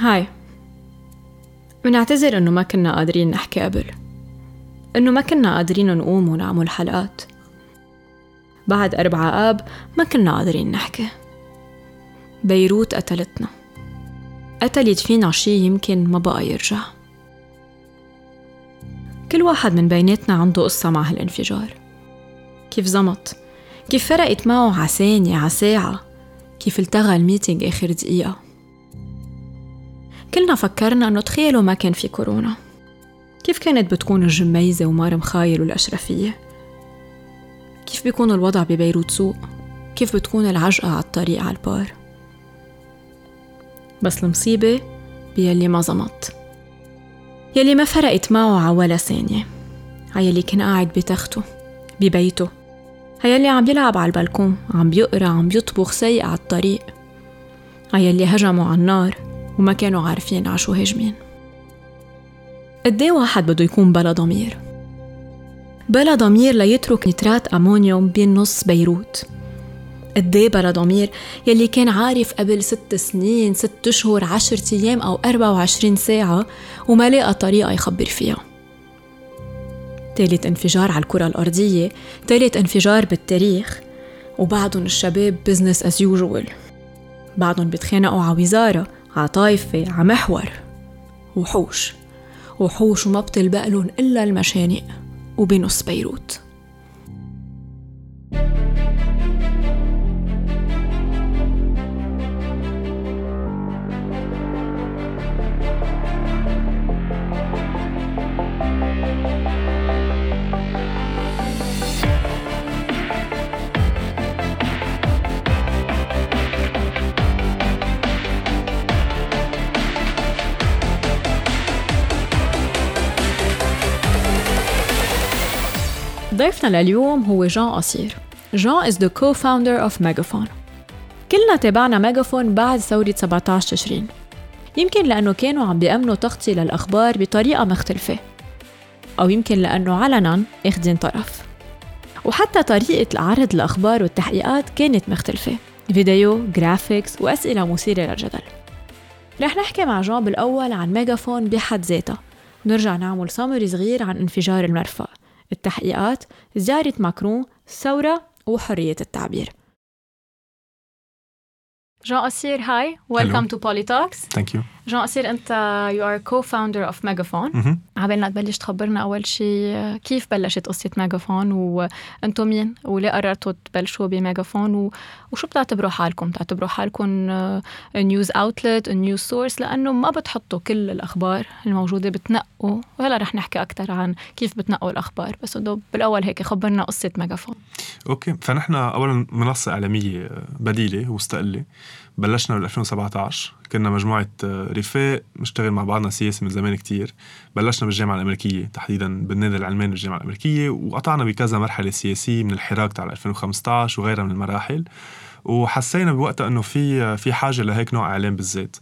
هاي. بنعتذر إنه ما كنا قادرين نحكي قبل. إنه ما كنا قادرين نقوم ونعمل حلقات. بعد أربعة آب ما كنا قادرين نحكي. بيروت قتلتنا. قتلت فينا شي يمكن ما بقى يرجع. كل واحد من بيناتنا عنده قصة مع هالانفجار. كيف زمط؟ كيف فرقت معه عثانية عساعة؟ كيف التغى ال meeting آخر دقيقة؟ كلنا فكرنا إنه تخيلوا ما كان في كورونا. كيف كانت بتكون الجميزة ومار مخايل والأشرفية؟ كيف بيكون الوضع ببيروت سو كيف بتكون العجقة على الطريق على البار؟ بس المصيبة بيلي ما زمط يلي ما فرقت معه على ولا ثانية. يلي كان قاعد بتخته ببيته. يلي عم يلعب على البلكون عم بيقرأ عم بيطبخ سيء على الطريق. يلي هجموا على النار. وما كانوا عارفين على شو هاجمين قديه واحد بده يكون بلا ضمير؟ بلا ضمير ليترك نترات أمونيوم بين نص بيروت قديه بلا ضمير يلي كان عارف قبل ست سنين ست أشهر عشرة أيام أو أربعة وعشرين ساعة وما لقى طريقة يخبر فيها. تالت انفجار على الكرة الأرضية تالت انفجار بالتاريخ وبعدهم الشباب بزنس as usual. بعدهم بيتخانقوا على وزارة على طايفة على محور وحوش. وحوش وما بتلبق لهم إلا المشانق وبنص بيروت. ضيفنا لليوم هو جان قصير جان is the co-founder of Megaphone. كلنا تابعنا ميجافون بعد ثورة 17 تشرين. يمكن لأنه كانوا عم بيأمنوا تغطية للأخبار بطريقة مختلفة. أو يمكن لأنه علناً اخدين طرف. وحتى طريقة عرض الأخبار والتحقيقات كانت مختلفة. فيديو، graphics وأسئلة مثيرة للجدل. رح نحكي مع جان بالأول عن ميجافون بحد ذاتها. ونرجع نعمل summary صغير عن انفجار المرفأ. التحقيقات زيارة ماكرون الثورة وحرية التعبير. جان قصير hi welcome to Poli Talks thank you جان قصير أنت you are co-founder of Megaphone عبالنا تبلش تخبرنا أول شيء كيف بلشت قصة ميجافون وأنتم مين؟ وليه قررتوا تبلشوا بميجافون وشو بتعتبروا حالكم؟ بتعتبروا حالكم news outlet news source لأنه ما بتحطوا كل الأخبار الموجودة بتنقوا. وهلا رح نحكي أكثر عن كيف بتنقوا الأخبار. بس بالأول هيك خبرنا قصة ميجافون أوكي فنحن أولا منصة إعلامية بديلة ومستقلة. بلشنا بال 2017 كنا مجموعة آه، رفاق نشتغل مع بعضنا سياسي من زمان كتير. بلشنا بالجامعة الأمريكية تحديدا بالنادي العلماني بالجامعة الأمريكية وقطعنا بكذا مرحلة سياسية من الحراك تاع 2015 وغيرها من المراحل. وحسينا بوقتها إنه في آه، في حاجة لهيك نوع إعلام بالذات.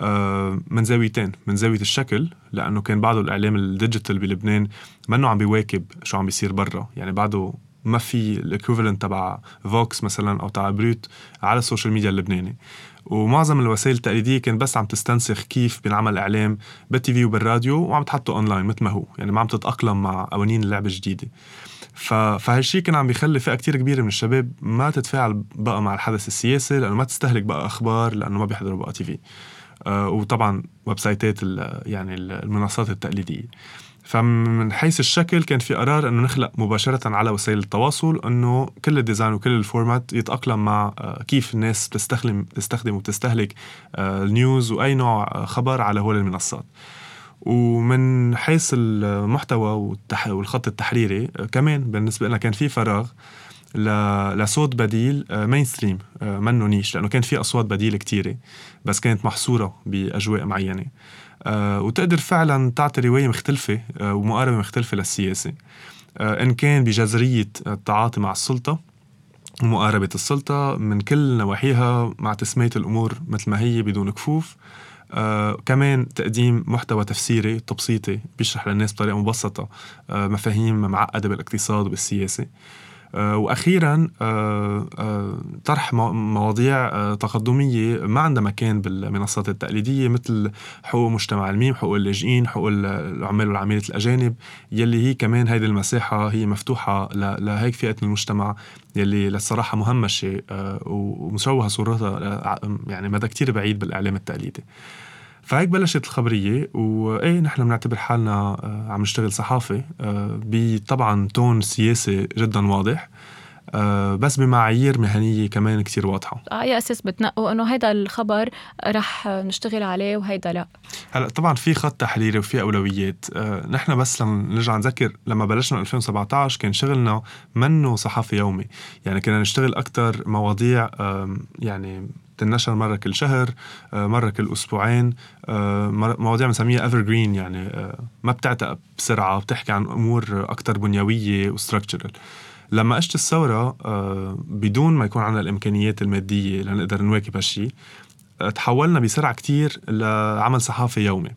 آه، من زاويتين من زاوية الشكل لأنه كان بعده الإعلام ال digital بلبنان منه عم بيواكب شو عم بيصير برا. يعني بعده ما في ال equivalent تبع Vox مثلا أو تبع Brut على ال social media اللبناني. ومعظم الوسائل التقليدية كانت بس عم تستنسخ كيف بينعمل إعلام بال TV وبالراديو وعم تحطه اونلاين مثل ما هو يعني ما عم تتأقلم مع قوانين اللعبة الجديدة. ف... فهالشيء كان عم بيخلي فئة كتير كبيرة من الشباب ما تتفاعل بقى مع الحدث السياسي لأنه ما تستهلك بقى أخبار لأنه ما بيحضروا بقى TV آه وطبعا website ات يعني المنصات التقليدية. فمن حيث الشكل كان في قرار إنه نخلق مباشرة على وسائل التواصل إنه كل ال design وكل ال format يتأقلم مع آه، كيف الناس بتستخدم تستخدم وبتستهلك آه، ال news وأي نوع آه، خبر على هول المنصات. ومن حيث المحتوى والخط التحريري كمان بالنسبة لنا كان في فراغ لصوت بديل مين ستريم منه نيش لأنه كان في أصوات بديله كتيرة بس كانت محصورة بأجواء معينة. وتقدر فعلا تعطي رواية مختلفة آه، ومقاربة مختلفة للسياسة. آه، إن كان بجذرية التعاطي مع السلطة ومقاربة السلطة من كل نواحيها مع تسمية الأمور مثل ما هي بدون كفوف. آه كمان تقديم محتوى تفسيري تبسيطي بيشرح للناس بطريقة مبسطة آه مفاهيم معقدة بالاقتصاد وبالسياسة. آه، وأخيرا آه، آه، طرح مواضيع تقدمية ما عندها مكان بالمنصات التقليدية مثل حقوق مجتمع الميم، حقوق اللاجئين، حقوق العمال والعاملات الأجانب يلي هي كمان هيدي المساحة هي مفتوحة لهيك فئة من المجتمع يلي للصراحة مهمشة ومشوهه صورتها يعني مدى كتير بعيد بالإعلام التقليدي. فهيك بلشت الخبرية وإيه نحن بنعتبر حالنا آه، عم نشتغل صحافة آه، بطبعا تون سياسي جدا واضح آه، بس بمعايير مهنية كمان كتير واضحة. على اي أساس بتنقوا إنه هيدا الخبر رح نشتغل عليه وهيدا لا. هلأ طبعا في خط تحريري وفي أولويات. آه، نحن بس لما نرجع نذكر لما بلشنا 2017 كان شغلنا منه صحافي يومي. يعني كنا نشتغل أكثر مواضيع يعني تنشر مرة كل شهر آه، مرة كل أسبوعين مواضيع بنسميها evergreen يعني ما بتعتق بسرعة بتحكي عن أمور أكثر بنيوية و structural لما اجت الثورة آه، بدون ما يكون عندنا الإمكانيات المادية لنقدر نواكب هالشيء آه، تحولنا بسرعة كتير لعمل صحافي يومي.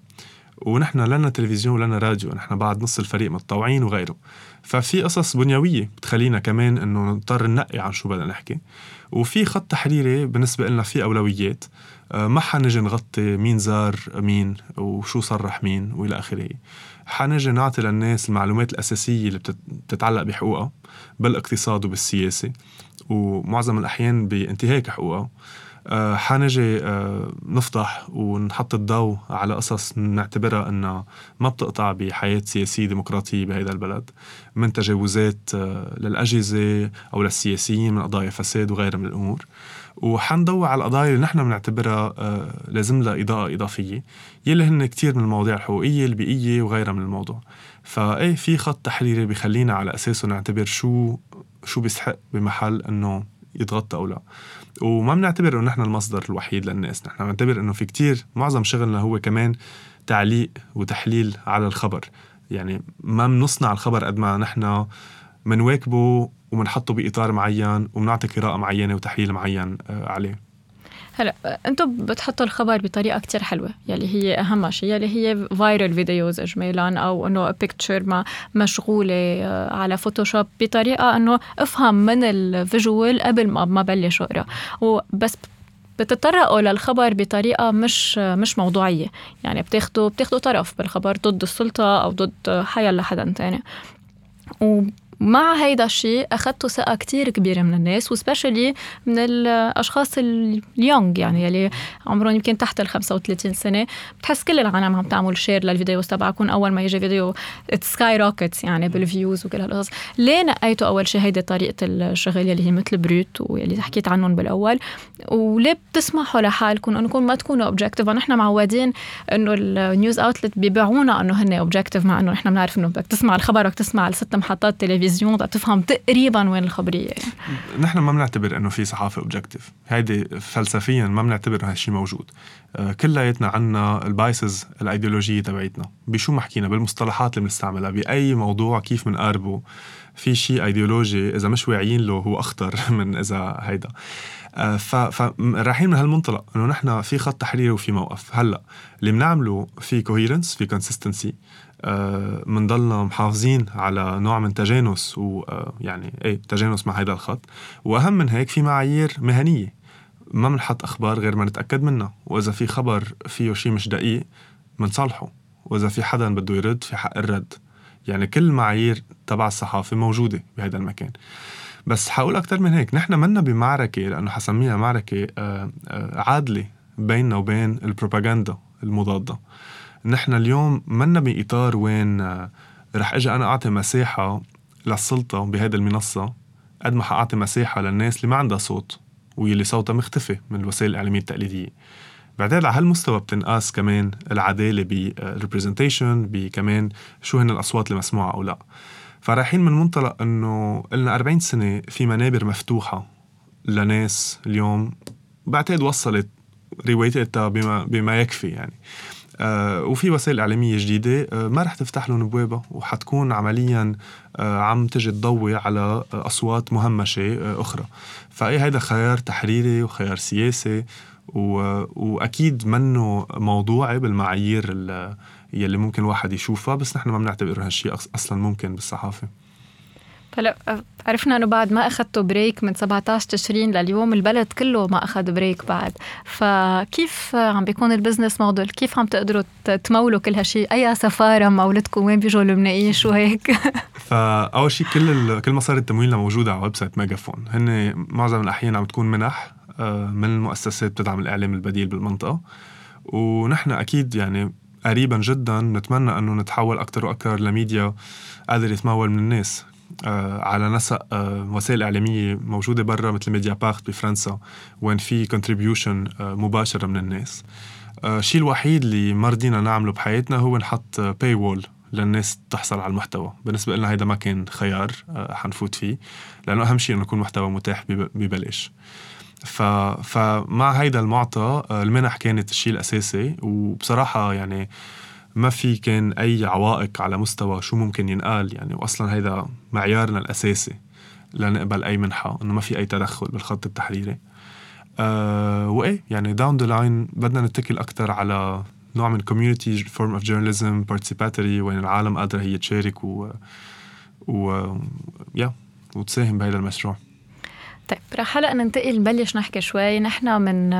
ونحن لا نا تلفزيون ولا نا راديو نحن بعد نص الفريق متطوعين وغيره. ففي قصص بنيوية بتخلينا كمان إنه نضطر ننقي عن شو بدنا نحكي. وفي خط تحريري بالنسبة لنا في أولويات. آه، ما حنجي نغطي مين زار مين وشو صرح مين وإلى آخره. حنجي نعطي للناس المعلومات الأساسية اللي بتتعلق بحقوقها بالاقتصاد وبالسياسة ومعظم الأحيان بانتهاك حقوقها. حنجي آه، نفضح ونحط الضوء على قصص نعتبرها أنها ما بتقطع بحياة سياسية ديمقراطية بهذا البلد. من تجاوزات للأجهزة أو للسياسيين من قضايا فساد وغيرها من الأمور. وحنضوي على القضايا اللي نحن بنعتبرها آه، لازم لها إضاءة إضافية يلي هن كتير من المواضيع الحقوقية البيئية وغيرها من الموضوع. فإيه في خط تحريري بخلينا على أساسه نعتبر شو شو بيسحق بمحل إنه يتغطى أو لا. وما بنعتبر إنه نحن المصدر الوحيد للناس. نحن بنعتبر إنه في كتير معظم شغلنا هو كمان تعليق وتحليل على الخبر. يعني ما بنصنع الخبر قد ما نحن منواكبه وبنحطه بإطار معين وبنعطي قراءة معينة وتحليل معين آه، عليه. هلا أنتم بتحطوا الخبر بطريقة كتير حلوة يلي هي أهم شيء يلي هي viral videos اجمالا أو إنه picture ما مشغولة آه، على Photoshop بطريقة إنه أفهم من ال visual قبل ما ما بلش أقرأ. وبس بتطرقوا للخبر بطريقة مش مش موضوعية. يعني بتاخذوا بتاخذوا طرف بالخبر ضد السلطة أو ضد حيلا حدا تاني. مع هيدا الشيء أخذت ثقة كتير كبيرة من الناس و specially من الأشخاص ال young يعني يلي عمرهم يمكن تحت ال 35 سنة. بتحس كل العالم عم تعمل share لل videos تبعكم أول ما يجي فيديو skyrockets يعني بال views وكل هالقصص. ليه نقيتوا أول شيء هيدي طريقة الشغل يلي هي مثل Brut واللي حكيت عنهم بالأول؟ وليه بتسمحوا لحالكم أنكم ما تكونوا objective ونحن معودين إنه ال news outlet بيبيعونا إنه هن objective مع إنه نحن بنعرف إنه بدك تسمع الخبر بدك تسمع الست محطات تلفزيون التلفزيون تفهم تقريبا وين الخبرية. نحن ما بنعتبر إنه في صحافة objective هيدي فلسفيا ما بنعتبر هالشيء موجود. آه، كلياتنا عنا ال biases الايديولوجيه تبعيتنا. بشو ما حكينا؟ بالمصطلحات اللي بنستعملها بأي موضوع كيف بنقاربه في شيء ايديولوجي إذا مش واعيين له هو أخطر من إذا هيدا. آه، فرايحين من هالمنطلق إنه نحن في خط تحريري وفي موقف. هلأ اللي بنعمله في coherence في consistency بنضلنا آه محافظين على نوع من تجانس ويعني آه إيه تجانس مع هذا الخط. وأهم من هيك في معايير مهنية. ما بنحط أخبار غير ما نتأكد منها. وإذا في خبر فيه شيء مش دقيق بنصلحه وإذا في حدا بده يرد في حق الرد. يعني كل المعايير تبع الصحافة موجودة بهذا المكان. بس حقول أكتر من هيك. نحن منا بمعركة لأنه حسميها معركة آه، عادلة بيننا وبين البروباغندا المضادة. نحن اليوم منا بإطار وين آه، رح أجي أنا أعطي مساحة للسلطة بهذه المنصة قد ما حأعطي مساحة للناس اللي ما عندها صوت واللي صوتها مختفي من الوسائل الاعلاميه التقليدية. بعدين على هالمستوى بتنقاس كمان العدالة بالريبرزنتيشن بكمان شو هن الأصوات المسموعه أو لا. فرايحين من منطلق إنه لنا 40 سنة في منابر مفتوحة لناس اليوم. بعتقد وصلت روايتها بما بما يكفي يعني. آه وفي وسائل إعلامية جديدة آه ما رح تفتح لهم بوابة وحتكون عمليا آه عم تجي تضوي على آه، أصوات مهمشة آه أخرى. فأي هيدا خيار تحريري وخيار سياسي وأكيد منه موضوعي بالمعايير يلي ممكن الواحد يشوفها بس نحن ما بنعتبر هالشيء أصلا ممكن بالصحافة. هلا عرفنا إنه بعد ما اخذتوا break من 17 تشرين لليوم البلد كله ما أخذ break بعد. فكيف عم بيكون ال business model كيف عم تقدروا تمولوا كل هالشيء أي سفارة ممولتكم وين بيجوا اللبنانيين شو هيك فاول شيء كل. كل مصاري التمويل موجودة على website ميجافون. هن معظم الأحيان عم تكون منح آه، من المؤسسات بتدعم الإعلام البديل بالمنطقة. ونحن أكيد يعني قريبا جدا نتمنى إنه نتحول أكثر وأكثر لميديا قادر يتمول من الناس. على نسق آه وسائل إعلامية موجودة برا مثل Mediapart بفرنسا وين في contribution آه مباشرة من الناس. آه، الشيء الوحيد اللي ما رضينا نعمله بحياتنا هو نحط paywall للناس تحصل على المحتوى. بالنسبة لنا هيدا ما كان خيار آه، حنفوت فيه لأنه أهم شيء إنه يكون محتوى متاح ببلاش. ف... فمع هيدا المعطى آه، المنح كانت الشيء الأساسي وبصراحة يعني ما في كان أي عوائق على مستوى شو ممكن ينقال. يعني وأصلا هيدا معيارنا الأساسي لنقبل أي منحة إنه ما في أي تدخل بالخط التحريري. أه وإيه يعني down the line بدنا نتكل أكثر على نوع من community form of journalism participatory وين العالم قادرة هي تشارك و و يا وتساهم بهذا المشروع. طيب رح هلأ ننتقل نبلش نحكي شوي. نحن من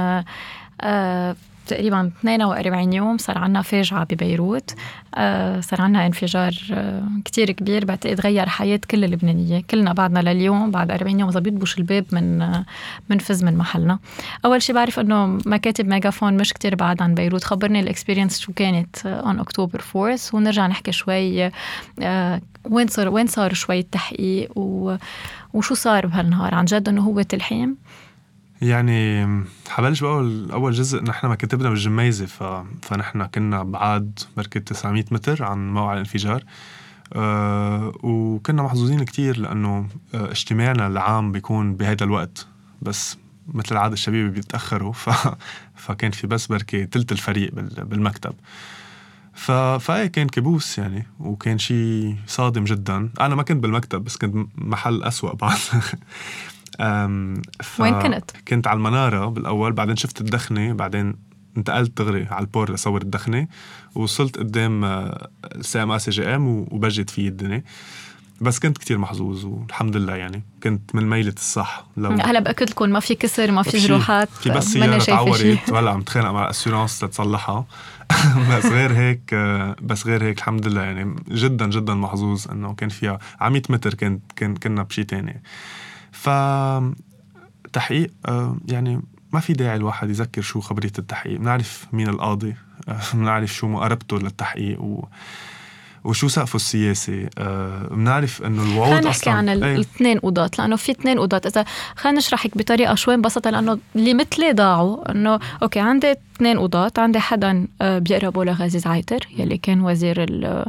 آه تقريبا 42 يوم صار عنا فاجعة ببيروت. آه صار عنا انفجار آه كتير كبير. بعتقد غير حياة كل اللبنانية. كلنا بعدنا لليوم بعد 40 يوم إذا بيطبش الباب من آه منفز من محلنا. أول شيء بعرف إنه مكاتب ميجافون مش كتير بعد عن بيروت. خبرني ال experience شو كانت on August fourth ونرجع نحكي شوي وين صار وين صار شوي التحقيق وشو صار بهالنهار. عن جد إنه هو تلحيم. يعني حبلش باول اول جزء نحن ما كتبنا بالجميزة ف... فنحن كنا بعاد بركة 900 متر عن موقع الانفجار. أه وكنا محظوظين كتير لأنه آه، اجتماعنا العام بيكون بهذا الوقت. بس مثل العادة الشبيبة بيتأخروا ف... فكان في بس بركة تلت الفريق بال... بالمكتب. ف... فإي كان كابوس يعني وكان شيء صادم جدا. أنا ما كنت بالمكتب بس كنت محل أسوأ بعد ف... وين كنت؟ كنت على المنارة بالأول بعدين شفت الدخنة بعدين انتقلت دغري على البور لصور الدخنة ووصلت قدام CMA CGM وبجت فيه الدنيا بس كنت كتير محظوظ والحمد لله يعني. كنت من ميلة الصح. لو هلا بأكد لكم ما في كسر ما في جروحات في بس سيارة تعورت. ولا عم تخانق مع الاسيورانس تتصلحها. بس غير هيك بس غير هيك الحمد لله يعني. جدا جدا محظوظ إنه كان فيها. على 100 متر كنت كن كنا بشي تاني. ف تحقيق آه، يعني ما في داعي الواحد يذكر شو خبرية التحقيق. بنعرف مين القاضي آه، بنعرف شو مقاربته للتحقيق و وشو سقفه السياسي. آه بنعرف إنه الوعود خلينا نحكي عن الاثنين قضاة لأنه في اثنين قضاة. إذا خلينا نشرح هيك بطريقة شوي مبسطة لأنه اللي مثلي ضاعوا إنه okay عندي اثنين قضاة. عندي حدا بيقربوا لغازي زعيتر يلي كان وزير ال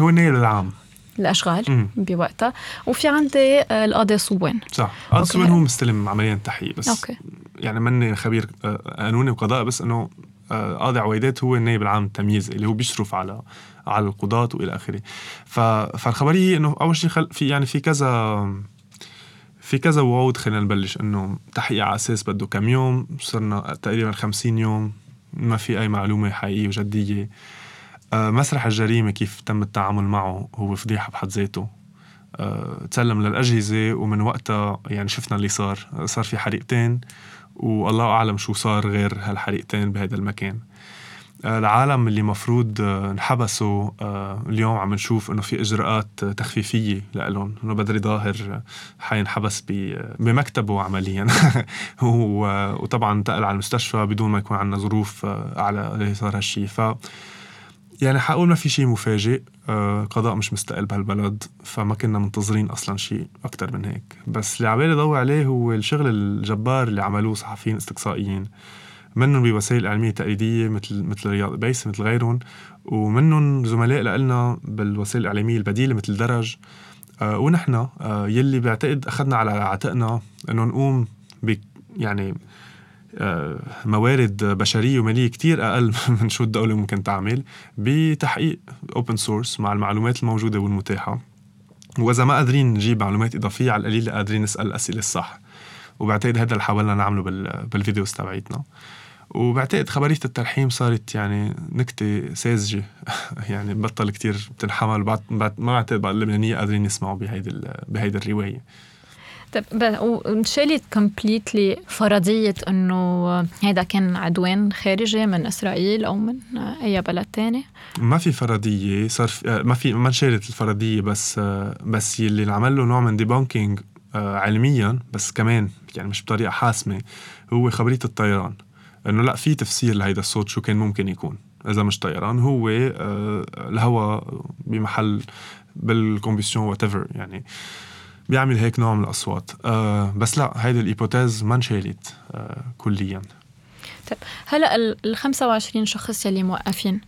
هو النائب العام. الأشغال بوقتها. وفي عندي آه، القاضي صوان صح. القاضي صوان هو مستلم عمليا التحقيق بس okay. يعني ماني خبير آه، قانوني وقضاء بس إنه قاضي عويدات هو النائب العام التمييز اللي هو بيشرف على على القضاة وإلى آخره. فالخبرية إنه أول شيء خل... في يعني في كذا في كذا وعود خلينا نبلش. إنه تحقيق على أساس بده كم يوم؟ صرنا تقريبا 50 يوم. ما في أي معلومة حقيقية وجدية. آه، مسرح الجريمة كيف تم التعامل معه هو فضيحة بحد ذاته. أه تسلم للأجهزة ومن وقتها يعني شفنا اللي صار. صار في حريقتين والله أعلم شو صار غير هالحريقتين بهذا المكان. العالم اللي مفروض آه، انحبسوا آه، اليوم عم نشوف إنه في إجراءات تخفيفية لهم إنه بدري ظاهر حينحبس بمكتبه عمليا. وطبعا انتقل على المستشفى بدون ما يكون عندنا ظروف آه، على صار هالشيء ف يعني حقول ما في شيء مفاجئ قضاء مش مستقل بهالبلد فما كنا منتظرين أصلا شيء أكثر من هيك. بس اللي عبالي ضوي عليه هو الشغل الجبار اللي عملوه صحفيين استقصائيين. منهم بوسائل إعلامية تقليدية مثل مثل رياض بيس مثل غيرهم ومنهم زملاء لنا بالوسائل الإعلامية البديلة مثل درج. آه ونحن آه يلي بعتقد أخذنا على عاتقنا إنه نقوم يعني آه موارد بشرية وماليه كتير أقل من شو الدولة ممكن تعمل بتحقيق open source مع المعلومات الموجودة والمتاحة. وإذا ما قادرين نجيب معلومات إضافية على القليل قادرين نسأل الأسئلة الصح. وبعتقد هذا اللي حاولنا نعمله بال videos تبعيتنا. وبعتقد خبرية التلحيم صارت يعني نكتة ساذجة. يعني بطل كتير بتنحمل بعد ما بعتقد بعض اللبنانية قادرين يسمعوا بهيدي بهيدي الرواية. وانشالت completely فرضية إنه هذا كان عدوان خارجي من إسرائيل أو من أي بلد تاني؟ ما في فرضية صار آه، ما في ما انشالت الفرضية بس آه، بس يلي انعمل له نوع من debunking آه، علميا بس كمان يعني مش بطريقة حاسمة هو خبرية الطيران. إنه لا في تفسير لهيدا الصوت شو كان ممكن يكون. إذا مش طيران هو الهواء بمحل بال combustion what يعني. بيعمل هيك نوع من الأصوات. آه بس لا هيدي ال hypothèse ما انشالت آه كليا. طيب هلأ ال 25 شخص يلي موقفين.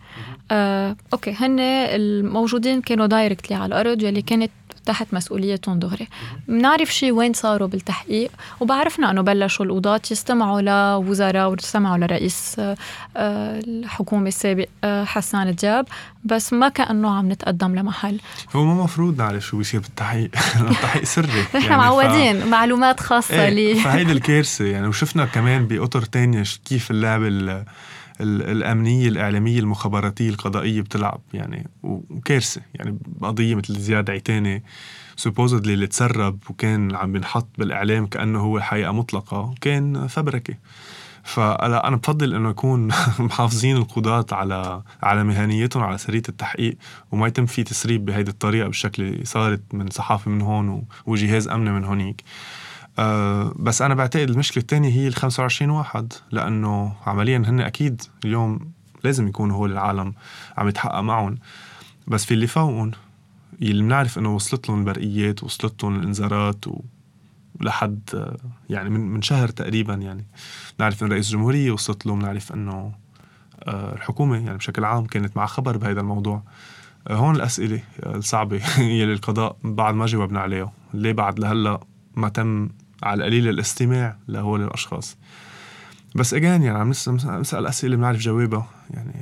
آه، okay هن الموجودين كانوا directly على الأرض يلي كانت تحت مسؤوليتهم دغري. بنعرف شيء وين صاروا بالتحقيق وبعرفنا إنه بلشوا القضاة يستمعوا لوزراء ويستمعوا لرئيس آه، الحكومة السابق آه، حسان دياب بس ما كأنه عم نتقدم لمحل. هو ما مفروض نعرف شو بيصير بالتحقيق. التحقيق سري. نحن يعني معودين ف... معلومات خاصة إيه لي. فهيدي الكارثة يعني. وشفنا كمان بأطر تانية كيف اللعبة الأمنية الإعلامية المخابراتية القضائية بتلعب يعني وكارثة. يعني قضية مثل زياد عيتاني سوبوزدلي اللي تسرب وكان عم بينحط بالإعلام كأنه هو حقيقة مطلقة كان فبركة. فلا أنا بفضل إنه يكون محافظين القضاة على على مهنيتهم على سرية التحقيق وما يتم في تسريب بهيدي الطريقة بالشكل اللي صارت من صحافة من هون وجهاز أمني من هونيك. أه بس أنا بعتقد المشكلة الثانية هي ال 25 واحد لأنه عمليا هن أكيد اليوم لازم يكونوا هول العالم عم يتحقق معهم. بس في اللي فوقهم اللي بنعرف إنه وصلت لهم البرقيات وصلت لهم الإنذارات و لحد يعني من من شهر تقريبا يعني. نعرف انه رئيس الجمهوريه وصلت له بنعرف إنه آه، الحكومة يعني بشكل عام كانت مع خبر بهذا الموضوع. آه، هون الأسئلة الصعبة يلي القضاء بعد ما جاوبنا عليها. ليه بعد لهلأ ما تم على القليل الاستماع لهول الأشخاص. بس اجان يعني عم نسأل أسئلة بنعرف جوابها يعني.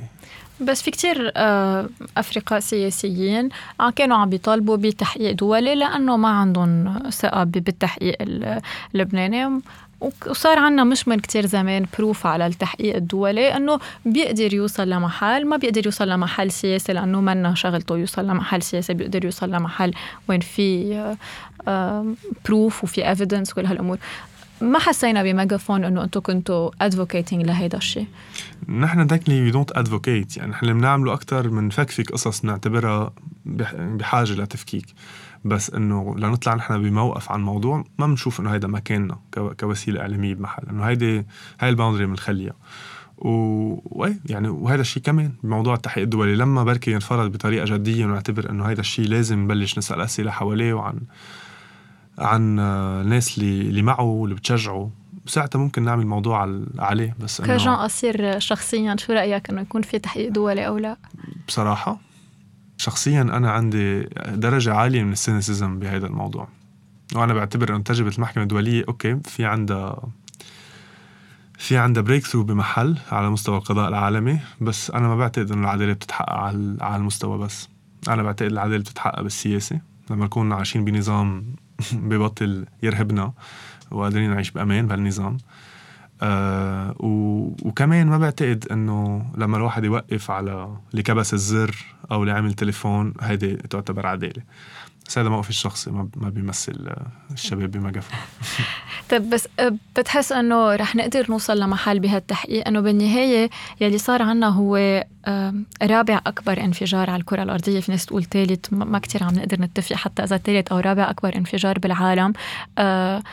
بس في كتير آه، أفرقاء سياسيين آه، كانوا عم بيطالبوا بتحقيق دولي لأنه ما عندهم ثقة بالتحقيق اللبناني وصار عنا مش من كتير زمان بروف على التحقيق الدولي إنه بيقدر يوصل لمحل ما بيقدر يوصل لمحل سياسي لإنه منا شغلته يوصل لمحل سياسي بيقدر يوصل لمحل وين في proof وفي evidence وكل هالأمور. ما حسينا بميجافون إنه أنتم كنتوا advocating لهيدا الشيء نحن exactly we don't advocate يعني نحن اللي بنعمله أكثر من فكفك قصص نعتبرها بحاجة لتفكيك. بس إنه لنطلع نحن بموقف عن موضوع ما بنشوف إنه هيدا مكاننا كوسيلة إعلامية بمحل إنه هيدي هاي ال boundary بنخليها. و يعني وهذا الشيء كمان بموضوع التحقيق الدولي. لما بركي ينفرض بطريقة جدية ونعتبر إنه هذا الشيء لازم نبلش نسأل أسئلة حواليه وعن عن الناس اللي اللي معه واللي بتشجعه ساعتها ممكن نعمل موضوع عليه. بس إنه كجان قصير شخصيا شو رأيك إنه يكون في تحقيق دولي أو لا؟ بصراحة شخصيا أنا عندي درجة عالية من ال cynicism بهذا الموضوع. وأنا بعتبر إنه تجربة المحكمة الدولية okay في عندها في عندها breakthrough بمحل على مستوى القضاء العالمي بس أنا ما بعتقد إنه العدالة بتتحقق على على المستوى بس. أنا بعتقد العدالة بتتحقق بالسياسة. لما نكون عايشين بنظام ببطل يرهبنا وقادرين نعيش بأمان بهالنظام. آه وكمان ما بعتقد إنه لما الواحد يوقف على اللي كبس الزر أو اللي عمل تليفون هيدي تعتبر عدالة. بس هذا موقفي الشخصي ما بيمثل الشباب بمقفى طيب بس آه، بتحس إنه رح نقدر نوصل لمحل بهالتحقيق؟ إنه بالنهاية يلي صار عنا هو رابع أكبر انفجار على الكرة الأرضية في ناس تقول ثالث ما كتير عم نقدر نتفق حتى إذا ثالث أو رابع أكبر انفجار بالعالم. آه،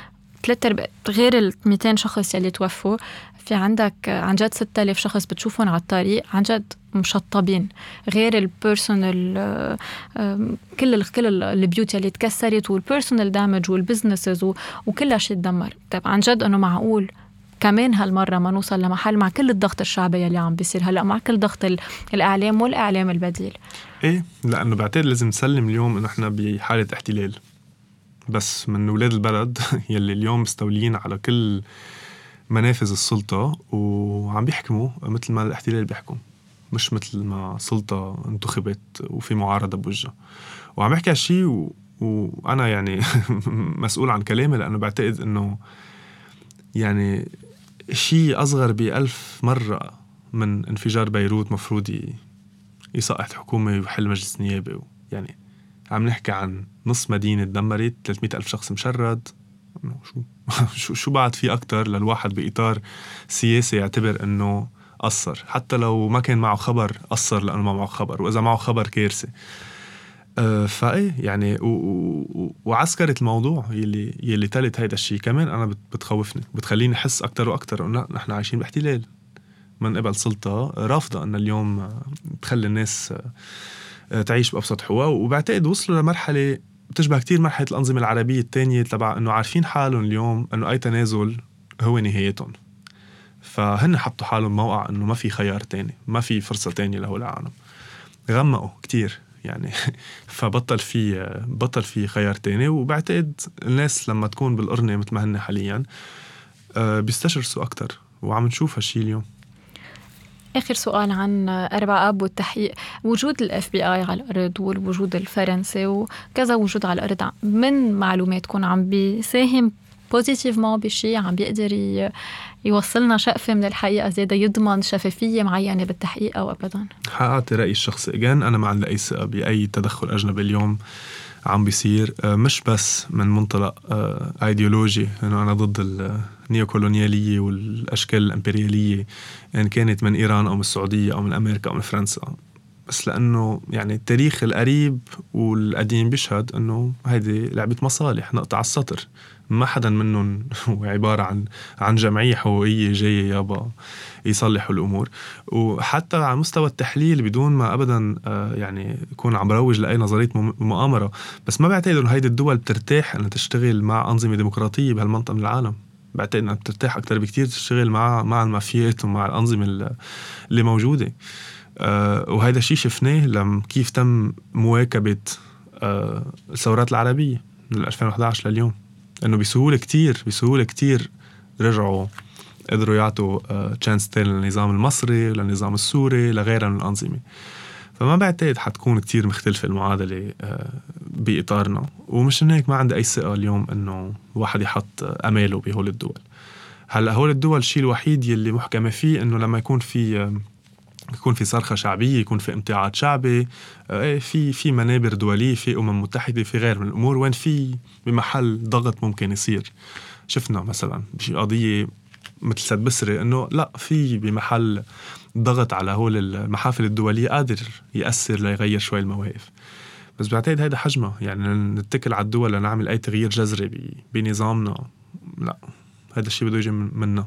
ثلاث غير ال 200 شخص يلي توفوا. في عندك عن جد 6000 شخص بتشوفهم على الطريق عن جد مشطبين. غير ال personal كل كل البيوت اللي تكسرت وال personal damage وال businesses وكل شيء تدمر. طيب عن جد إنه معقول كمان هالمرة ما نوصل لمحل مع كل الضغط الشعبي يلي عم بيصير هلا مع كل ضغط الإعلام والإعلام البديل؟ إيه لأنه بعتقد لازم نسلم اليوم إنه إحنا بحالة احتلال. بس من ولاد البلد يلي اليوم مستولين على كل منافذ السلطة وعم بيحكموا مثل ما الاحتلال بيحكم. مش مثل ما سلطة انتخبت وفي معارضة بوجهها. وعم بحكي هالشي و... وأنا يعني مسؤول عن كلامي لأنه بعتقد إنه يعني شيء أصغر بألف مرة من انفجار بيروت مفروض يسقط حكومة ويحل مجلس نيابي. يعني عم نحكي عن نص مدينة تدمرت 300 ألف شخص مشرد. شو؟ شو شو بعد في أكتر للواحد بإطار سياسي يعتبر إنه قصر؟ حتى لو ما كان معه خبر قصر لأنه ما معه خبر وإذا معه خبر كارثة أه فإيه يعني وعسكرة الموضوع يلي يلي تلت هيدا الشيء كمان أنا بتخوفني بتخليني أحس أكثر وأكثر إنه نحن عايشين باحتلال. من قبل سلطة رافضة أن اليوم تخلي الناس آه، تعيش بأبسط حقوقها وبعتقد وصلوا لمرحلة بتشبه كتير مرحلة الأنظمة العربية الثانية تبع إنه عارفين حالهم اليوم إنه أي تنازل هو نهايتهم. فهن حطوا حالهم موقع إنه ما في خيار تاني ما في فرصة تانية لهول العالم. غمقوا كتير يعني. فبطل في بطل في خيار تاني. وبعتقد الناس لما تكون بالقرنة مثل ما هن حاليا آه، بيستشرسوا أكتر. وعم نشوف هالشي اليوم. آخر سؤال عن أربع أب والتحقيق. وجود ال FBI على الأرض والوجود الفرنسي وكذا وجود على الأرض من معلوماتكم عم بيساهم positivement بشيء؟ عم بيقدر يوصلنا شقفة من الحقيقة زيادة يضمن شفافية معينة بالتحقيق أو أبدا؟ حققت رأيي الشخصي أجان أنا ما عندي أي ثقة بأي تدخل أجنبي اليوم عم بيصير. آه، مش بس من منطلق ايديولوجي آه، إنه أنا ضد النيوكولونيالية والأشكال الإمبريالية ان كانت من إيران أو من السعودية أو من أمريكا أو من فرنسا. بس لأنه يعني التاريخ القريب والقديم بيشهد إنه هيدي لعبة مصالح نقطة على السطر. ما حدا منهم هو عبارة عن عن جمعية حقوقية جاية يابا يصلحوا الأمور. وحتى على مستوى التحليل بدون ما ابدا آه، يعني يكون عم بروج لأي نظرية مؤامرة. بس ما بعتقد إنه هيدي الدول بترتاح إنها تشتغل مع أنظمة ديمقراطية بهالمنطقة من العالم. بعتقد انها بترتاح أكثر بكثير تشتغل مع مع المافيات ومع الأنظمة اللي موجودة. أه وهذا الشيء شفناه لما كيف تم مواكبة أه الثورات العربية من 2011 لليوم. إنه بسهولة كتير بسهولة كتير رجعوا قدروا يعطوا تشانس تاني للنظام المصري للنظام السوري لغيرها من الأنظمة. فما بعتقد حتكون كتير مختلفة المعادلة آه، بإطارنا. ومش هيك ما عندي أي ثقة اليوم إنه الواحد يحط أماله بهول الدول. هلأ هول الدول الشيء الوحيد يلي محكمة فيه إنه لما يكون في آه، يكون في صرخة شعبية يكون في امتعاض شعبي آه، إيه، في في منابر دولية في أمم متحدة في غير من الأمور. وين في؟ بمحل ضغط ممكن يصير. شفنا مثلا بشي قضية مثل سد بسري إنه لأ في بمحل ضغط على هول المحافل الدولية قادر يأثر ليغير شوي المواقف. بس بعتقد هيدا حجمها يعني نتكل على الدول لنعمل أي تغيير جذري بنظامنا. لا هذا الشيء بده يجي منا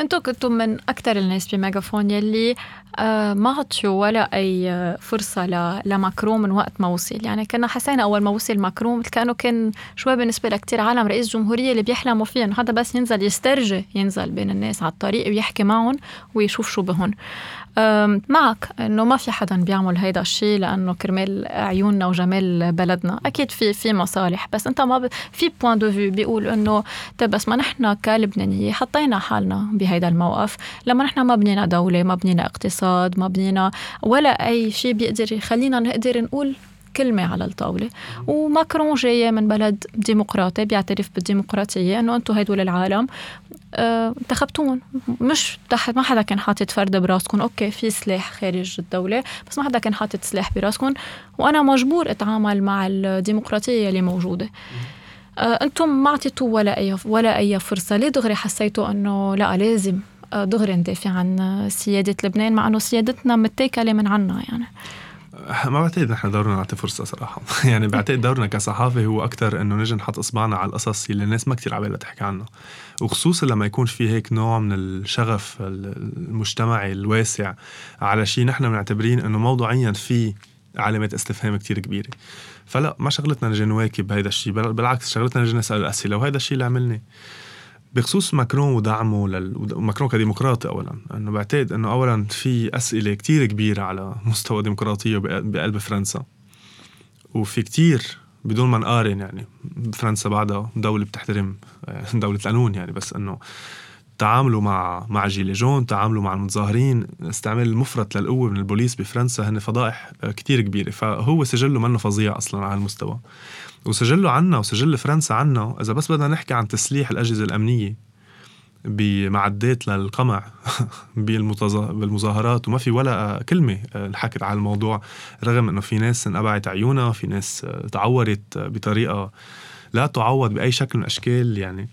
أنتم كنتم من أكثر الناس بميجافون يلي آه، ما عطيوا ولا أي فرصة لماكرون من وقت ما وصل. يعني كنا حسينا أول ما وصل ماكرون كأنه كان شوي بالنسبة لكثير عالم رئيس جمهورية اللي بيحلموا فيه. إنه هذا بس ينزل يسترجي ينزل بين الناس على الطريق ويحكي معهم ويشوف شو بهن. معك إنه ما في حدا بيعمل هيدا الشيء لأنه كرمال عيوننا وجمال بلدنا. أكيد في في مصالح بس أنت ما ب... في point de vue بيقول إنه طيب بس ما نحن كلبنانية حطينا حالنا بهيدا الموقف. لما نحن ما بنينا دولة ما بنينا اقتصاد ما بنينا ولا أي شيء بيقدر يخلينا نقدر نقول كلمة على الطاولة. وماكرون جاية من بلد ديمقراطي بيعترف بالديمقراطية أنه أنتم هدول العالم. آه، انتخبتوهم. مش تحت ما حدا كان حاطط فرد براسكم. أوكي في سلاح خارج الدولة بس ما حدا كان حاطط سلاح براسكم. وأنا مجبور أتعامل مع الديمقراطية اللي موجودة. آه، أنتم ما اعطيتوا ولا اي ولا أي فرصة. ليه دغري حسيتوا إنه لا لازم آه، دغري ندافع عن سيادة لبنان مع إنه سيادتنا متاكلة من عنا يعني. ما بعتقد نحن دورنا نعطي فرصة صراحة. يعني بعتقد دورنا كصحافة هو أكثر إنه نجي نحط إصبعنا على القصص اللي الناس ما كتير عبالها تحكي عنها. وخصوصا لما يكون في هيك نوع من الشغف المجتمعي الواسع على شيء نحن بنعتبرين إنه موضوعيا في علامات استفهام كتير كبيرة. فلا ما شغلتنا نجي نواكب هيدا الشيء بالعكس شغلتنا نجي نسأل الاسئله وهذا الشيء اللي عملني. بخصوص ماكرون ودعمه لل... ماكرون كديمقراطي اولا أنه بعتقد أنه اولا في أسئلة كتير كبيرة على مستوى الديمقراطيه بقلب فرنسا. وفي كتير بدون ما نقارن يعني فرنسا بعدها دولة بتحترم آه، دولة القانون يعني بس أنه تعاملوا مع مع جيلي جون تعاملوا مع المتظاهرين استعمال المفرط للقوة من البوليس بفرنسا هن فضائح آه، كتير كبيرة. فهو سجله منه فظيع أصلا على المستوى وسجله عنا وسجل فرنسا عنا. إذا بس بدنا نحكي عن تسليح الأجهزة الأمنية بمعدات للقمع بالمظاهرات وما في ولا كلمة انحكت على الموضوع رغم إنه في ناس انقبعت عيونها في ناس تعورت بطريقة لا تعوض بأي شكل من الأشكال يعني.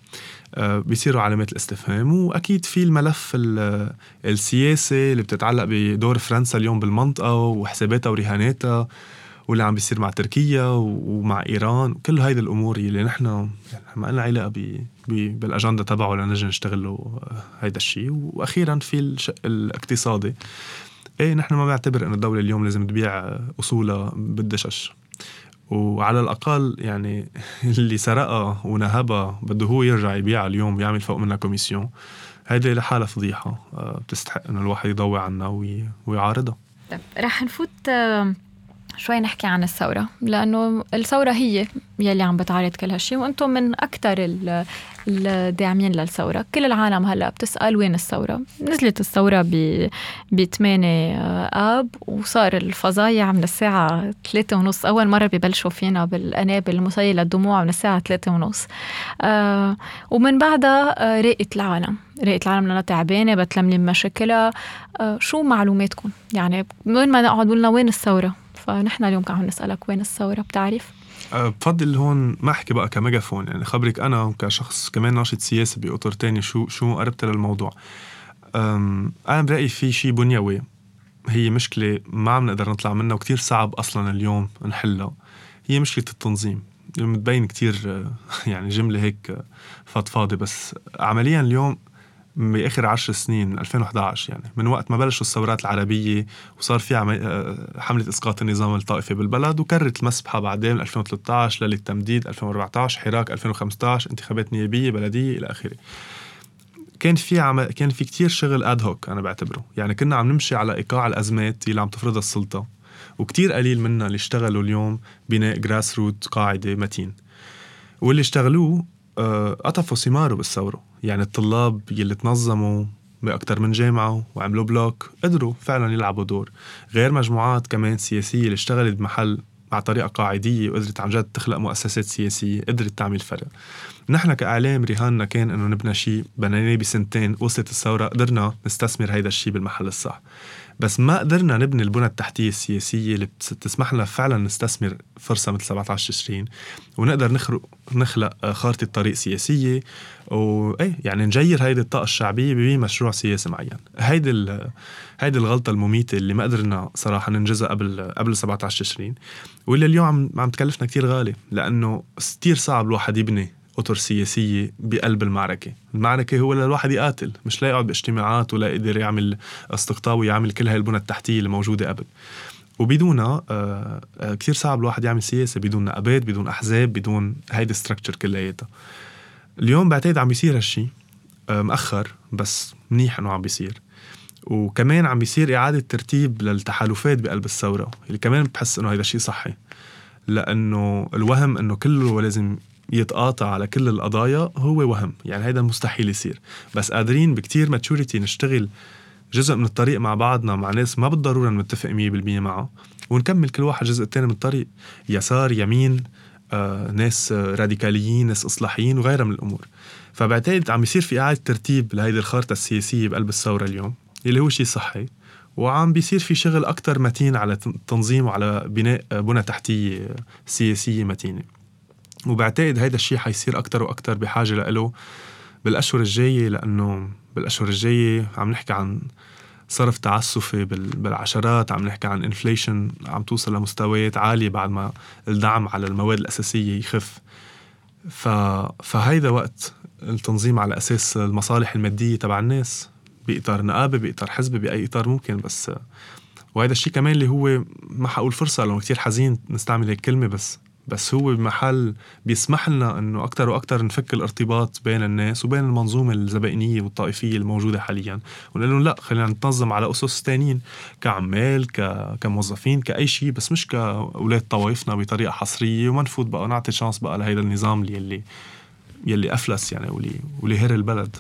آه، بيصيروا علامات الاستفهام وأكيد في الملف السياسي اللي بتتعلق بدور فرنسا اليوم بالمنطقة وحساباتها ورهاناتها. واللي عم بيصير مع تركيا ومع إيران كل هيدي الأمور اللي نحن يعني ما لنا علاقة بالأجندة تبعه لنجي نشتغل له آه، هيدا الشيء. وأخيرا في الشق الاقتصادي. إيه نحن ما بنعتبر إنه الدولة اليوم لازم تبيع أصولها بالدشش وعلى الأقل يعني اللي سرقها ونهبها بده هو يرجع يبيعها اليوم يعمل فوق منها كوميسيون. هيدي لحالها فضيحة آه، بتستحق إنه الواحد يضوي عنها ويعارضها. طيب رح نفوت شوي نحكي عن الثورة لأنه الثورة هي يلي عم بتعارض كل هالشيء وأنتم من أكثر الداعمين للثورة. كل العالم هلأ بتسأل وين الثورة؟ نزلت الثورة ب 8 آب وصار الفظايع من الساعة 3 ونص. أول مرة ببلشوا فينا بالقنابل المسيلة للدموع من الساعة 3 ونص. آه ومن بعدها آه راقت العالم. راقت العالم لأنها تعبانة بتلملم مشاكلها. آه شو معلوماتكم؟ يعني وين ما نقعد قلنا وين الثورة؟ فنحن اليوم عم نسألك وين الثورة؟ بتعرف؟ أه، بفضل هون ما أحكي بقى كميجافون يعني خبرك أنا كشخص كمان ناشط سياسي بأطر تاني شو شو قربت للموضوع. أنا برأيي في شيء بنيوي هي مشكلة ما عم نقدر نطلع منها وكتير صعب أصلا اليوم نحلها. هي مشكلة التنظيم. متبين كتير أه، يعني جملة هيك فضفاضة بس عمليا اليوم بآخر عشر سنين من 2011 يعني من وقت ما بلشوا الثورات العربية وصار في آه، حملة إسقاط النظام الطائفي بالبلد وكررت المسبحة بعدين 2013 للتمديد 2014 حراك 2015 انتخابات نيابية بلدية إلى آخره. كان في عم... كان في كتير شغل اد هوك أنا بعتبره. يعني كنا عم نمشي على إيقاع الأزمات اللي عم تفرضها السلطة وكتير قليل منا اللي اشتغلوا اليوم بناء grassroot قاعدة متين. واللي اشتغلوه قطفوا ثماره بالثورة. يعني الطلاب يلي تنظموا بأكثر من جامعة وعملوا bloc قدروا فعلا يلعبوا دور. غير مجموعات كمان سياسية اللي اشتغلت بمحل مع طريقة قاعدية وقدرت عن جد تخلق مؤسسات سياسية قدرت تعمل فرق. نحن كإعلام رهاننا كان إنه نبنى شيء بنيناه بسنتين وصلت الثورة قدرنا نستثمر هيدا الشيء بالمحل الصح. بس ما قدرنا نبني البنى التحتية السياسية اللي بتسمح لنا فعلا نستثمر فرصة مثل 17 تشرين ونقدر نخلق نخلق خارطة طريق سياسية وإيه يعني نجير هيدي الطاقة الشعبية بمشروع سياسي معين. هيدي هيدي الغلطة المميتة اللي ما قدرنا صراحة ننجزها قبل قبل 17 تشرين واللي اليوم عم عم تكلفنا كتير غالي لأنه كتير صعب الواحد يبني أطر سياسية بقلب المعركة، المعركة هو للواحد يقاتل، مش لا يقعد باجتماعات ولا يقدر يعمل استقطاب ويعمل كل هاي البنى التحتية اللي موجوده قبل. وبدونها آه, آه، كثير صعب الواحد يعمل سياسة بدون نقابات، بدون أحزاب، بدون هيدي الستركتشر كلياتها. اليوم بعتقد عم بيصير هالشيء آه مأخر بس منيح إنه عم بيصير. وكمان عم بيصير إعادة ترتيب للتحالفات بقلب الثورة اللي كمان بحس إنه هذا الشيء صحي لأنه الوهم إنه كله لازم يتقاطع على كل القضايا هو وهم. يعني هيدا مستحيل يصير. بس قادرين بكتير ماتشوريتي نشتغل جزء من الطريق مع بعضنا مع ناس ما بالضرورة نتفق 100% معه. ونكمل كل واحد جزء تاني من الطريق. يسار يمين آه، ناس راديكاليين ناس إصلاحيين وغيرها من الأمور. فبعتقد عم يصير في إعادة ترتيب لهيدي الخارطة السياسية بقلب الثورة اليوم اللي هو شيء صحي. وعم بيصير في شغل أكتر متين على تنظيم وعلى بناء بنى تحتية سياسية متينة. وبعتقد هيدا الشيء حيصير أكتر وأكتر بحاجة له بالأشهر الجاية لأنه بالأشهر الجاية عم نحكي عن صرف تعسفي بالعشرات عم نحكي عن انفليشن عم توصل لمستويات عالية بعد ما الدعم على المواد الأساسية يخف. ف... فهيدا وقت التنظيم على أساس المصالح المادية تبع الناس بإطار نقابة بإطار حزب بأي إطار ممكن بس وهذا الشيء كمان اللي هو ما حقول فرصة لأنه كتير حزين نستعمل هيك كلمة بس بس هو بمحل بيسمح لنا إنه أكثر وأكثر نفك الارتباط بين الناس وبين المنظومة الزبائنية والطائفية الموجودة حاليا. ونقول لهم لا خلينا نتنظم على أسس ثانيين كعمال ك... كموظفين كأي شيء بس مش كأولاد طوائفنا بطريقة حصرية. وما نفوت بقى نعطي شانس بقى لهيدا النظام اللي يلي أفلس يعني واللي واللي هر البلد.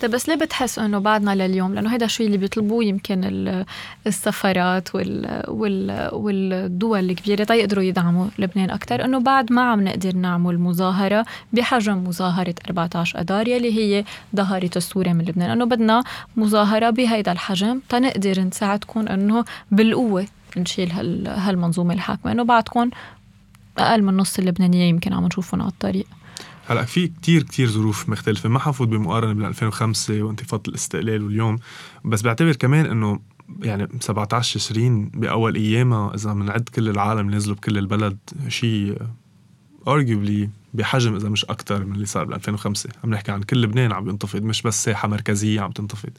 طيب بس ليه بتحس إنه بعدنا لليوم؟ لأنه هذا الشيء اللي بيطلبوه يمكن السفارات وال وال والدول الكبيرة تيقدروا يدعموا لبنان أكثر إنه بعد ما عم نقدر نعمل مظاهرة بحجم مظاهرة 14 اذار يلي هي ظهرت السوري من لبنان. إنه بدنا مظاهرة بهيدا الحجم تنقدر نساعدكم إنه بالقوة نشيل هالمنظومة الحاكمة. إنه بعدكم أقل من نص اللبنانية يمكن عم نشوفهم على الطريق. هلا في كتير كتير ظروف مختلفة. ما حفوت بمقارنة بين 2005 وانتفاضة الاستقلال واليوم بس بعتبر كمان إنه يعني 17 تشرين بأول أيامها إذا بنعد كل العالم نزلوا بكل البلد شيء ارجوبلي بحجم إذا مش أكثر من اللي صار ب 2005 عم نحكي عن كل لبنان عم ينتفض مش بس ساحة مركزية عم تنتفض.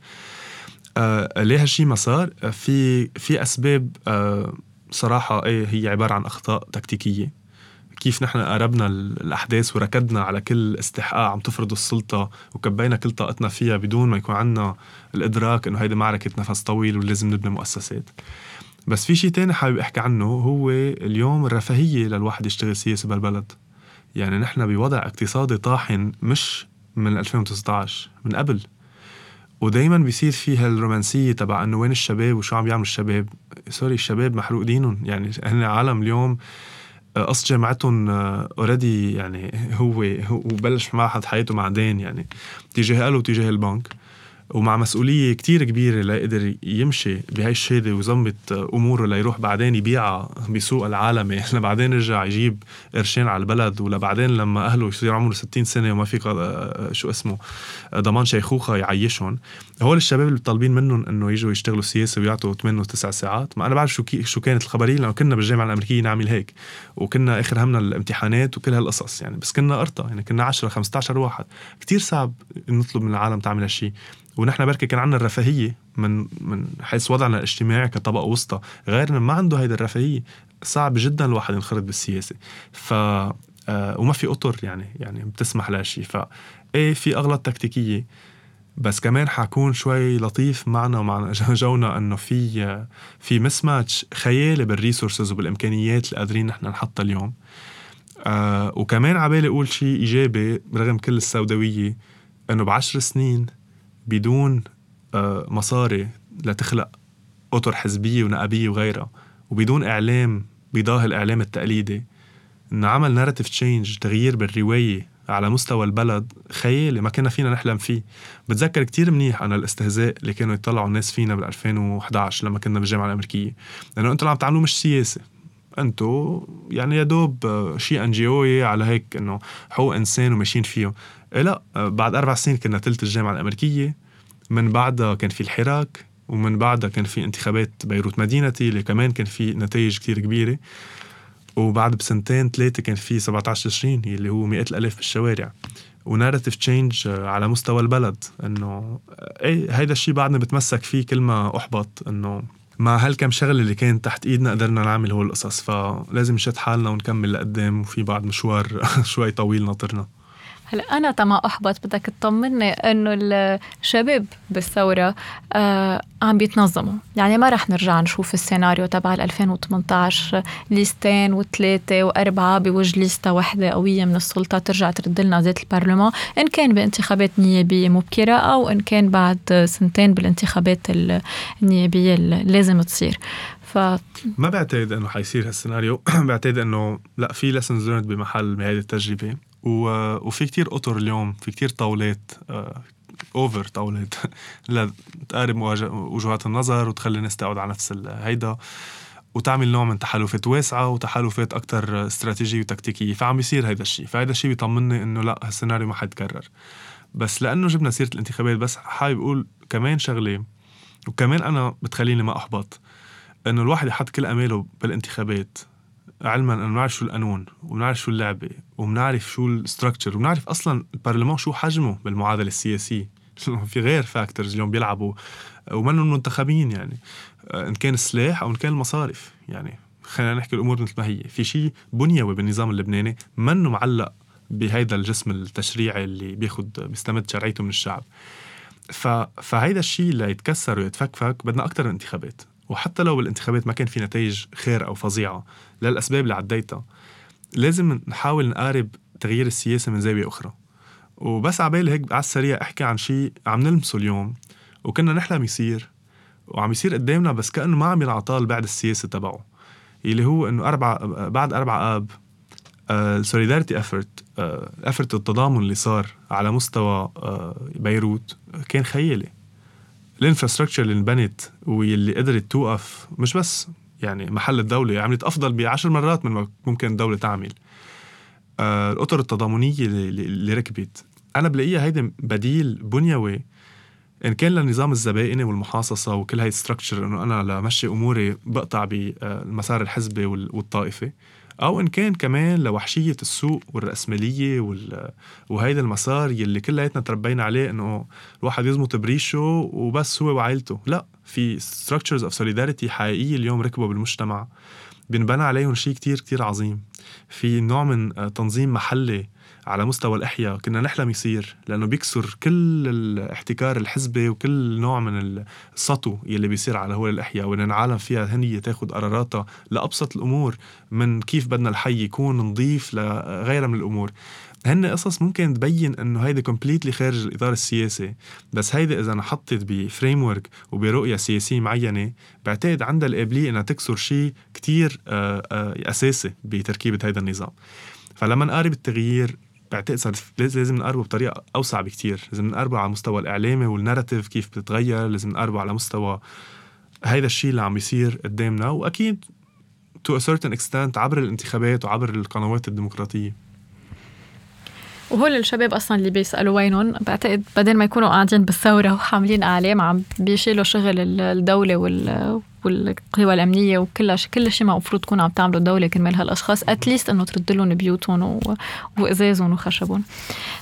آه ليه هالشيء ما صار؟ في في أسباب آه صراحة إيه هي عبارة عن أخطاء تكتيكية. كيف نحن قربنا الأحداث وركدنا على كل استحقاق عم تفرض السلطة وكبينا كل طاقتنا فيها بدون ما يكون عندنا الإدراك إنه هيدي معركة نفس طويل ولازم نبني مؤسسات. بس في شيء تاني حابب أحكي عنه هو اليوم الرفاهية للواحد يشتغل سياسي بهالبلد يعني نحن بوضع اقتصادي طاحن مش من 2019 من قبل. ودايما بيصير في هالرومانسية تبع إنه وين الشباب وشو عم يعمل الشباب. sorry الشباب محروق دينهم. يعني هن عالم اليوم قصة جامعتهم already يعني هو هو بلش معهد حياته مع دين يعني تجاه قاله وتجاه البنك. ومع مسؤولية كتير كبيرة ليقدر يمشي بهاي الشهادة ويظبط أموره ليروح بعدين يبيعها بسوق العالمي لبعدين يرجع يجيب قرشين على البلد ولبعدين لما أهله يصير عمره 60 سنة وما في شو اسمه ضمان شيخوخة يعيشهم. هول الشباب اللي طالبين منهم إنه يجوا يشتغلوا سياسة ويعطوا 8 و9 ساعات. ما أنا بعرف شو شو كانت الخبرية لأنه كنا بالجامعة الأمريكية نعمل هيك وكنا آخر همنا الامتحانات وكل هالقصص. يعني بس كنا قرطة يعني كنا 10 15 واحد. كتير صعب نطلب من العالم تعمل هالشيء ونحن بركي كان عندنا الرفاهية من من حيث وضعنا الاجتماعي كطبقة وسطى غيرنا ما عنده هيدي الرفاهية صعب جدا الواحد ينخرط بالسياسة. ف آه وما في أطر يعني يعني بتسمح لهالشيء ف إيه في أغلاط تكتيكية. بس كمان حكون شوي لطيف معنا ومع جونا إنه في في مس ماتش خيالي بالريسورسز وبالإمكانيات اللي قادرين نحن نحطها اليوم. آه وكمان عبالي أقول شيء إيجابي رغم كل السوداوية إنه بعشر سنين بدون آه مصاري لتخلق أطر حزبية ونقابيه وغيرها وبدون إعلام بيضاهي الإعلام التقليدي. إنه عمل narrative change تغيير بالرواية على مستوى البلد. خيالي ما كنا فينا نحلم فيه. بتذكر كتير منيح أنا الاستهزاء اللي كانوا يطلعوا الناس فينا بال 2011 لما كنا بالجامعة الأمريكية. لأنه أنتوا اللي عم تعملوه مش سياسة. انتو يعني يا دوب شيء NGO هيك إنه حقوق إنسان وماشيين فيه لا بعد أربع سنين كنا ثلث الجامعة الأمريكية من بعدها كان في الحراك ومن بعدها كان في انتخابات بيروت مدينتي اللي كمان كان في نتائج كتير كبيرة. وبعد بسنتين ثلاثة كان في 17 تشرين اللي هو مئات الألاف بالشوارع و narrative change على مستوى البلد إنه إيه هيدا الشيء بعدنا بتمسك فيه كل ما أحبط إنه مع هالكم شغلة اللي كانت تحت إيدنا قدرنا نعمل هول القصص. فلازم نشد حالنا ونكمل لقدام وفي بعد مشوار شوي طويل ناطرنا. هلا أنا تما أحبط بدك تطمني إنه الشباب بالثورة آه عم بيتنظموا. يعني ما رح نرجع نشوف السيناريو تبع 2018 ليستين وثلاثه وأربعة بوجه ليستا وحده قوية من السلطة ترجع ترد لنا ذات البرلمان إن كان بانتخابات نيابية مبكرة أو إن كان بعد سنتين بالانتخابات النيابية اللي لازم تصير. ف ما بعتقد إنه حيصير هالسيناريو. بعتقد إنه لا في lessons learned بمحل بهذه التجربة. وفي كتير اطر اليوم في كتير طاولات over آه، طاولات. لتقارب وجهات النظر وتخلي الناس تقعد على نفس هيدا. وتعمل نوع من تحالفات واسعة وتحالفات أكثر استراتيجية وتكتيكية. فعم بيصير هيدا الشيء فهيدا الشيء بيطمني إنه لا هالسيناريو ما حيتكرر. بس لأنه جبنا سيرة الانتخابات بس حابب أقول كمان شغلة وكمان أنا بتخليني ما أحبط. إنه الواحد يحط كل أماله بالانتخابات علما إنه بنعرف شو القانون وبنعرف شو اللعبة وبنعرف شو ال structure وبنعرف أصلا البرلمان شو حجمه بالمعادلة السياسية. في غير factors اليوم بيلعبوا ومنهم منتخبين يعني. إن كان السلاح أو إن كان المصارف يعني خلينا نحكي الأمور مثل ما هي. في شيء بنيوي بالنظام اللبناني منه معلق بهيدا الجسم التشريعي اللي بياخد بيستمد شرعيته من الشعب. ف... فهيدا الشيء ليتكسر ويتفكفك بدنا أكثر انتخابات. وحتى لو بالانتخابات ما كان في نتائج خير أو فظيعة للأسباب اللي عديتها. لازم نحاول نقارب تغيير السياسة من زاوية أخرى. وبس عبالي هيك على السريع أحكي عن شيء عم نلمسه اليوم وكنا نحلم يصير وعم يصير قدامنا بس كأنه ما عم ينعطال بعد السياسة تبعه اللي هو إنه أربع بعد أربع آب ال solidarity effort effort التضامن اللي صار على مستوى آه، بيروت كان خيالي. ال infrastructure اللي انبنت واللي قدرت توقف مش بس يعني محل الدولة عملت أفضل بعشر مرات من ما ممكن الدولة تعمل. آه الأطر التضامنية اللي, ركبت. أنا بلاقيها هيدي بديل بنيوي إن كان للنظام الزبائني والمحاصصة وكل هاي ال structure إنه أنا لمشي أموري بقطع بالمسار الحزبي والطائفي أو إن كان كمان لوحشية السوق والرأسمالية وال... وهيدا المسار يلي كلياتنا تربينا عليه إنه الواحد يزمط بريشه وبس هو وعائلته لا في structures of solidarity حقيقية اليوم ركبوا بالمجتمع. بنبنى عليهم شيء كتير كتير عظيم. في نوع من تنظيم محلي على مستوى الإحياء كنا نحلم يصير لأنه بيكسر كل الاحتكار الحزبي وكل نوع من السطو يلي بيصير على هول الإحياء وإن العالم فيها هنية تاخد قراراتها لأبسط الأمور من كيف بدنا الحي يكون نظيف لغيرها من الأمور. هن قصص ممكن تبين إنه هيدي completely خارج الإطار السياسي بس هيدي إذا انحطت ب framework وبرؤية سياسية معينة بعتقد عندها القابليه إنها تكسر شيء كتير آه، آه، أساسي بتركيبة هيدا النظام. فلما نقارب التغيير بعتقد صار لازم نقربه بطريقة أوسع بكتير. لازم نقربه على المستوى الإعلامي وال narrative كيف بتتغير. لازم نقربه على مستوى هيدا الشيء اللي عم بيصير قدامنا. وأكيد to a certain extent عبر الانتخابات وعبر القنوات الديمقراطية. وهول الشباب أصلا اللي بيسألوا وينهم بعتقد بدل ما يكونوا قاعدين بالثورة وحاملين أعلام عم بيشيلوا شغل الدولة وال والقوى الأمنية وكل كل شيء المفروض تكون عم تعمله الدولة كرمال هالاشخاص at least إنه ترد لهم بيوتهم وإزازهم وخشبهم.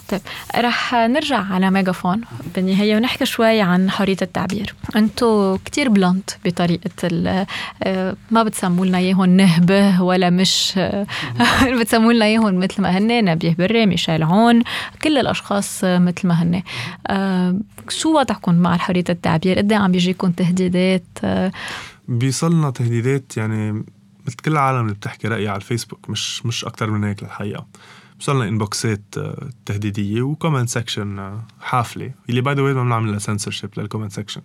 طيب رح نرجع على ميجافون بالنهاية ونحكي شوي عن حرية التعبير. أنتم كتير blunt بطريقة آه، ما بتسموا لنا إياهم نهبة ولا مش بتسموا لنا إياهم مثل ما هن نبيه بري ميشيل عون كل الأشخاص مثل ما هن آه، شو وضعكم مع حرية التعبير؟ قد إيه عم بيجيكم تهديدات؟ آه، بيصلنا تهديدات يعني مثل كل العالم اللي بتحكي رأيها على الفيسبوك مش مش أكتر من هيك للحقيقة. بيصلنا انبوكسات آه، تهديدية و comment section حافلة اللي by the way ما بنعمل لها سنسورشيب للكومنت سكشن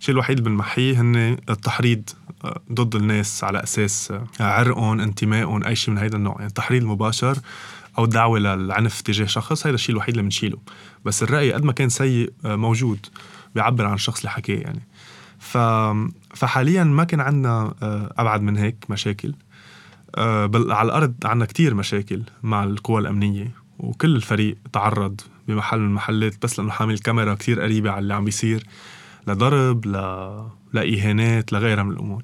الشيء الوحيد اللي بنمحيه هن التحريض آه، ضد الناس على أساس آه، عرقهم انتمائهم أي شيء من هيدا النوع. يعني التحريض المباشر أو الدعوه للعنف تجاه شخص هذا الشيء الوحيد اللي بنشيله. بس الرأي قد ما كان سيء موجود بيعبر عن الشخص اللي حكاه يعني. ف... فحاليا ما كان عندنا آه، أبعد من هيك مشاكل. آه، بل على الأرض عندنا كتير مشاكل مع القوى الأمنية وكل الفريق تعرض بمحل من المحلات بس لأنه حامل كاميرا كتير قريبة على اللي عم بيصير لضرب ل... لإهانات لغيرها من الأمور.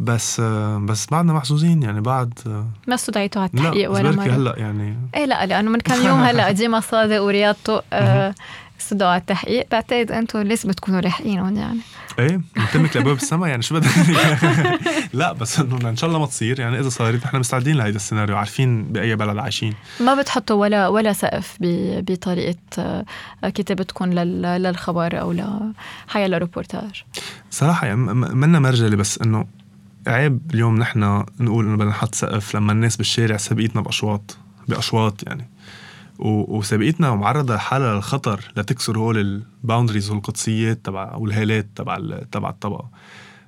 بس آه، بس بعدنا محظوظين يعني بعد ما استدعيتوا على التحقيق ولا مرة؟ هلأ يعني. إيه لا لأنه من كم يوم هلا ديما صادق ورياض استدعوا على التحقيق. بعتقد أنتم لازم تكونوا لاحقينهم يعني؟ إيه من تمك لابواب السماء يعني شو بدك لا بس إنه إن شاء الله ما تصير. يعني إذا صارت نحن مستعدين لهيدا السيناريو عارفين بأي بلد عايشين. ما بتحطوا ولا ولا سقف بطريقة آه، كتابتكم للخبر أو لحيا للريبورتاج صراحة يعني منا مرجلة بس إنه عيب اليوم نحن نقول إنه بدنا نحط سقف لما الناس بالشارع سابقتنا بأشواط بأشواط يعني. وسابقتنا معرضة حالها للخطر لتكسر هول ال boundaries والقدسيات تبع والهالات تبع تبع الطبقة.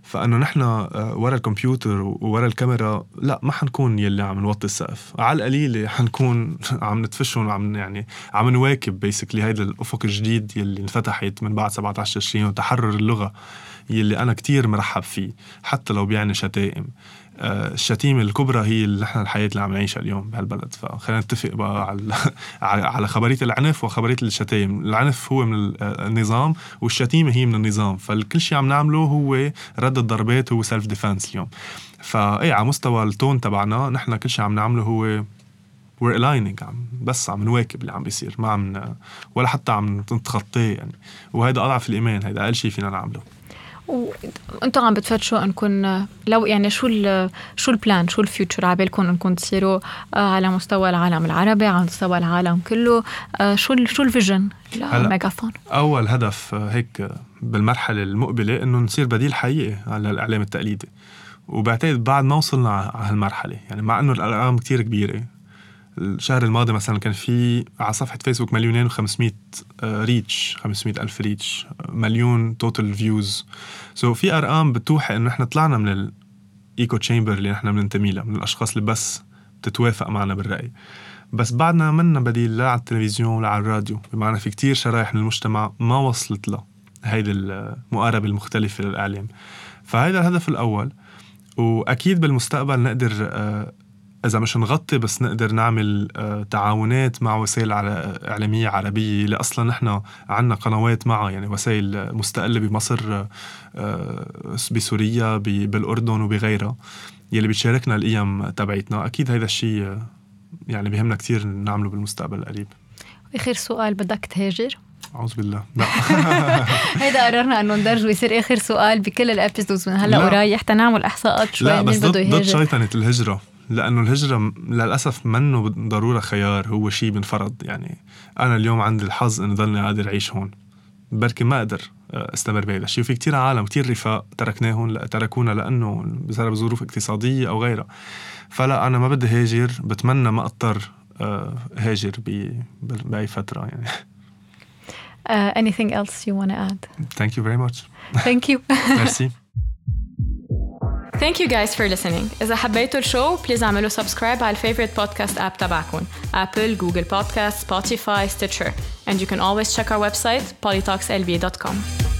فأنه نحن آه، ورا الكمبيوتر وورا الكاميرا لا ما حنكون يلي عم نوطي السقف. على القليله حنكون عم نتفشهم وعم يعني عم نواكب بيسكلي هيدا الأفق الجديد يلي انفتحت من بعد 17 تشرين وتحرر اللغة يلي أنا كتير مرحب فيه حتى لو بيعني شتائم. آه، الشتيمة الكبرى هي اللي نحن الحياة اللي عم نعيشها اليوم بهالبلد. فخلينا نتفق بقى على على خبرية العنف وخبرية الشتايم. العنف هو من النظام والشتيمة هي من النظام. فكل شيء عم نعمله هو رد الضربات هو self-defense اليوم. فاي على مستوى ال tone تبعنا نحن كل شيء عم نعمله هو we're aligning عم بس عم نواكب اللي عم بيصير. ما عم ولا حتى عم نتخطاه يعني. وهذا أضعف الإيمان هذا أقل شيء فينا نعمله. وأنتم عم بتفتشوا انكم لو يعني شو ال شو ال plan شو ال future على بالكم انكم تصيروا آه، على مستوى العالم العربي على مستوى العالم كله. آه، شو ال شو ال vision لميجافون أول هدف آه، هيك بالمرحلة المقبلة إنه نصير بديل حقيقي على الإعلام التقليدي. وبعتقد بعد ما وصلنا على هالمرحلة يعني مع إنه الأرقام كتير كبيرة الشهر الماضي مثلا كان في على صفحة فيسبوك مليونين و500 reach 500 ألف reach مليون total views so في أرقام بتوحي إنه إحنا طلعنا من ال echo chamber اللي نحن بننتمي لها من الأشخاص اللي بس بتتوافق معنا بالرأي. بس بعدنا منا بديل لا على التلفزيون ولا على الراديو. بمعنى في كتير شرائح من المجتمع ما وصلت له هيدي المقاربة المختلفة للإعلام فهذا الهدف الأول. وأكيد بالمستقبل نقدر آه، إذا مش نغطي بس نقدر نعمل آه، تعاونات مع وسائل إعلامية عربية اللي أصلا نحن عنا قنوات معها يعني وسائل مستقلة بمصر آه، بسوريا بالأردن وبغيرها يلي بتشاركنا القيم تبعتنا أكيد هذا الشيء يعني بيهمنا كثير نعمله بالمستقبل القريب. آخر سؤال بدك تهاجر؟ أعوذ بالله. لا. هيدا قررنا إنه ندرجه يصير آخر سؤال بكل الابيسودز من هلأ ورايح. نعمل إحصاءات شوي لا بس ضد, ضد شيطنة الهجرة. لأنه الهجرة للأسف منه ضرورة خيار هو شيء بنفرض يعني أنا اليوم عندي الحظ انه ضلني قادر أعيش هون بركي ما أقدر آه، أستمر بهذا الشيء وفي كتير عالم كتير رفاق تركناهم تركونا لأنه بسبب ظروف اقتصادية أو غيرها فلا أنا ما بدي هاجر بتمنى ما أضطر آه، هاجر بأي فترة يعني Uh, anything else you want to add? Thank you very much. Thank you. Merci. Thank you guys for listening. إذا حبيتوا الشو بليز اعملوا سبسكرايب على الفيفورت بودكاست اب تبعكم Apple, Google Podcast, Spotify, Stitcher. And you can always check our website polytalkslb.com.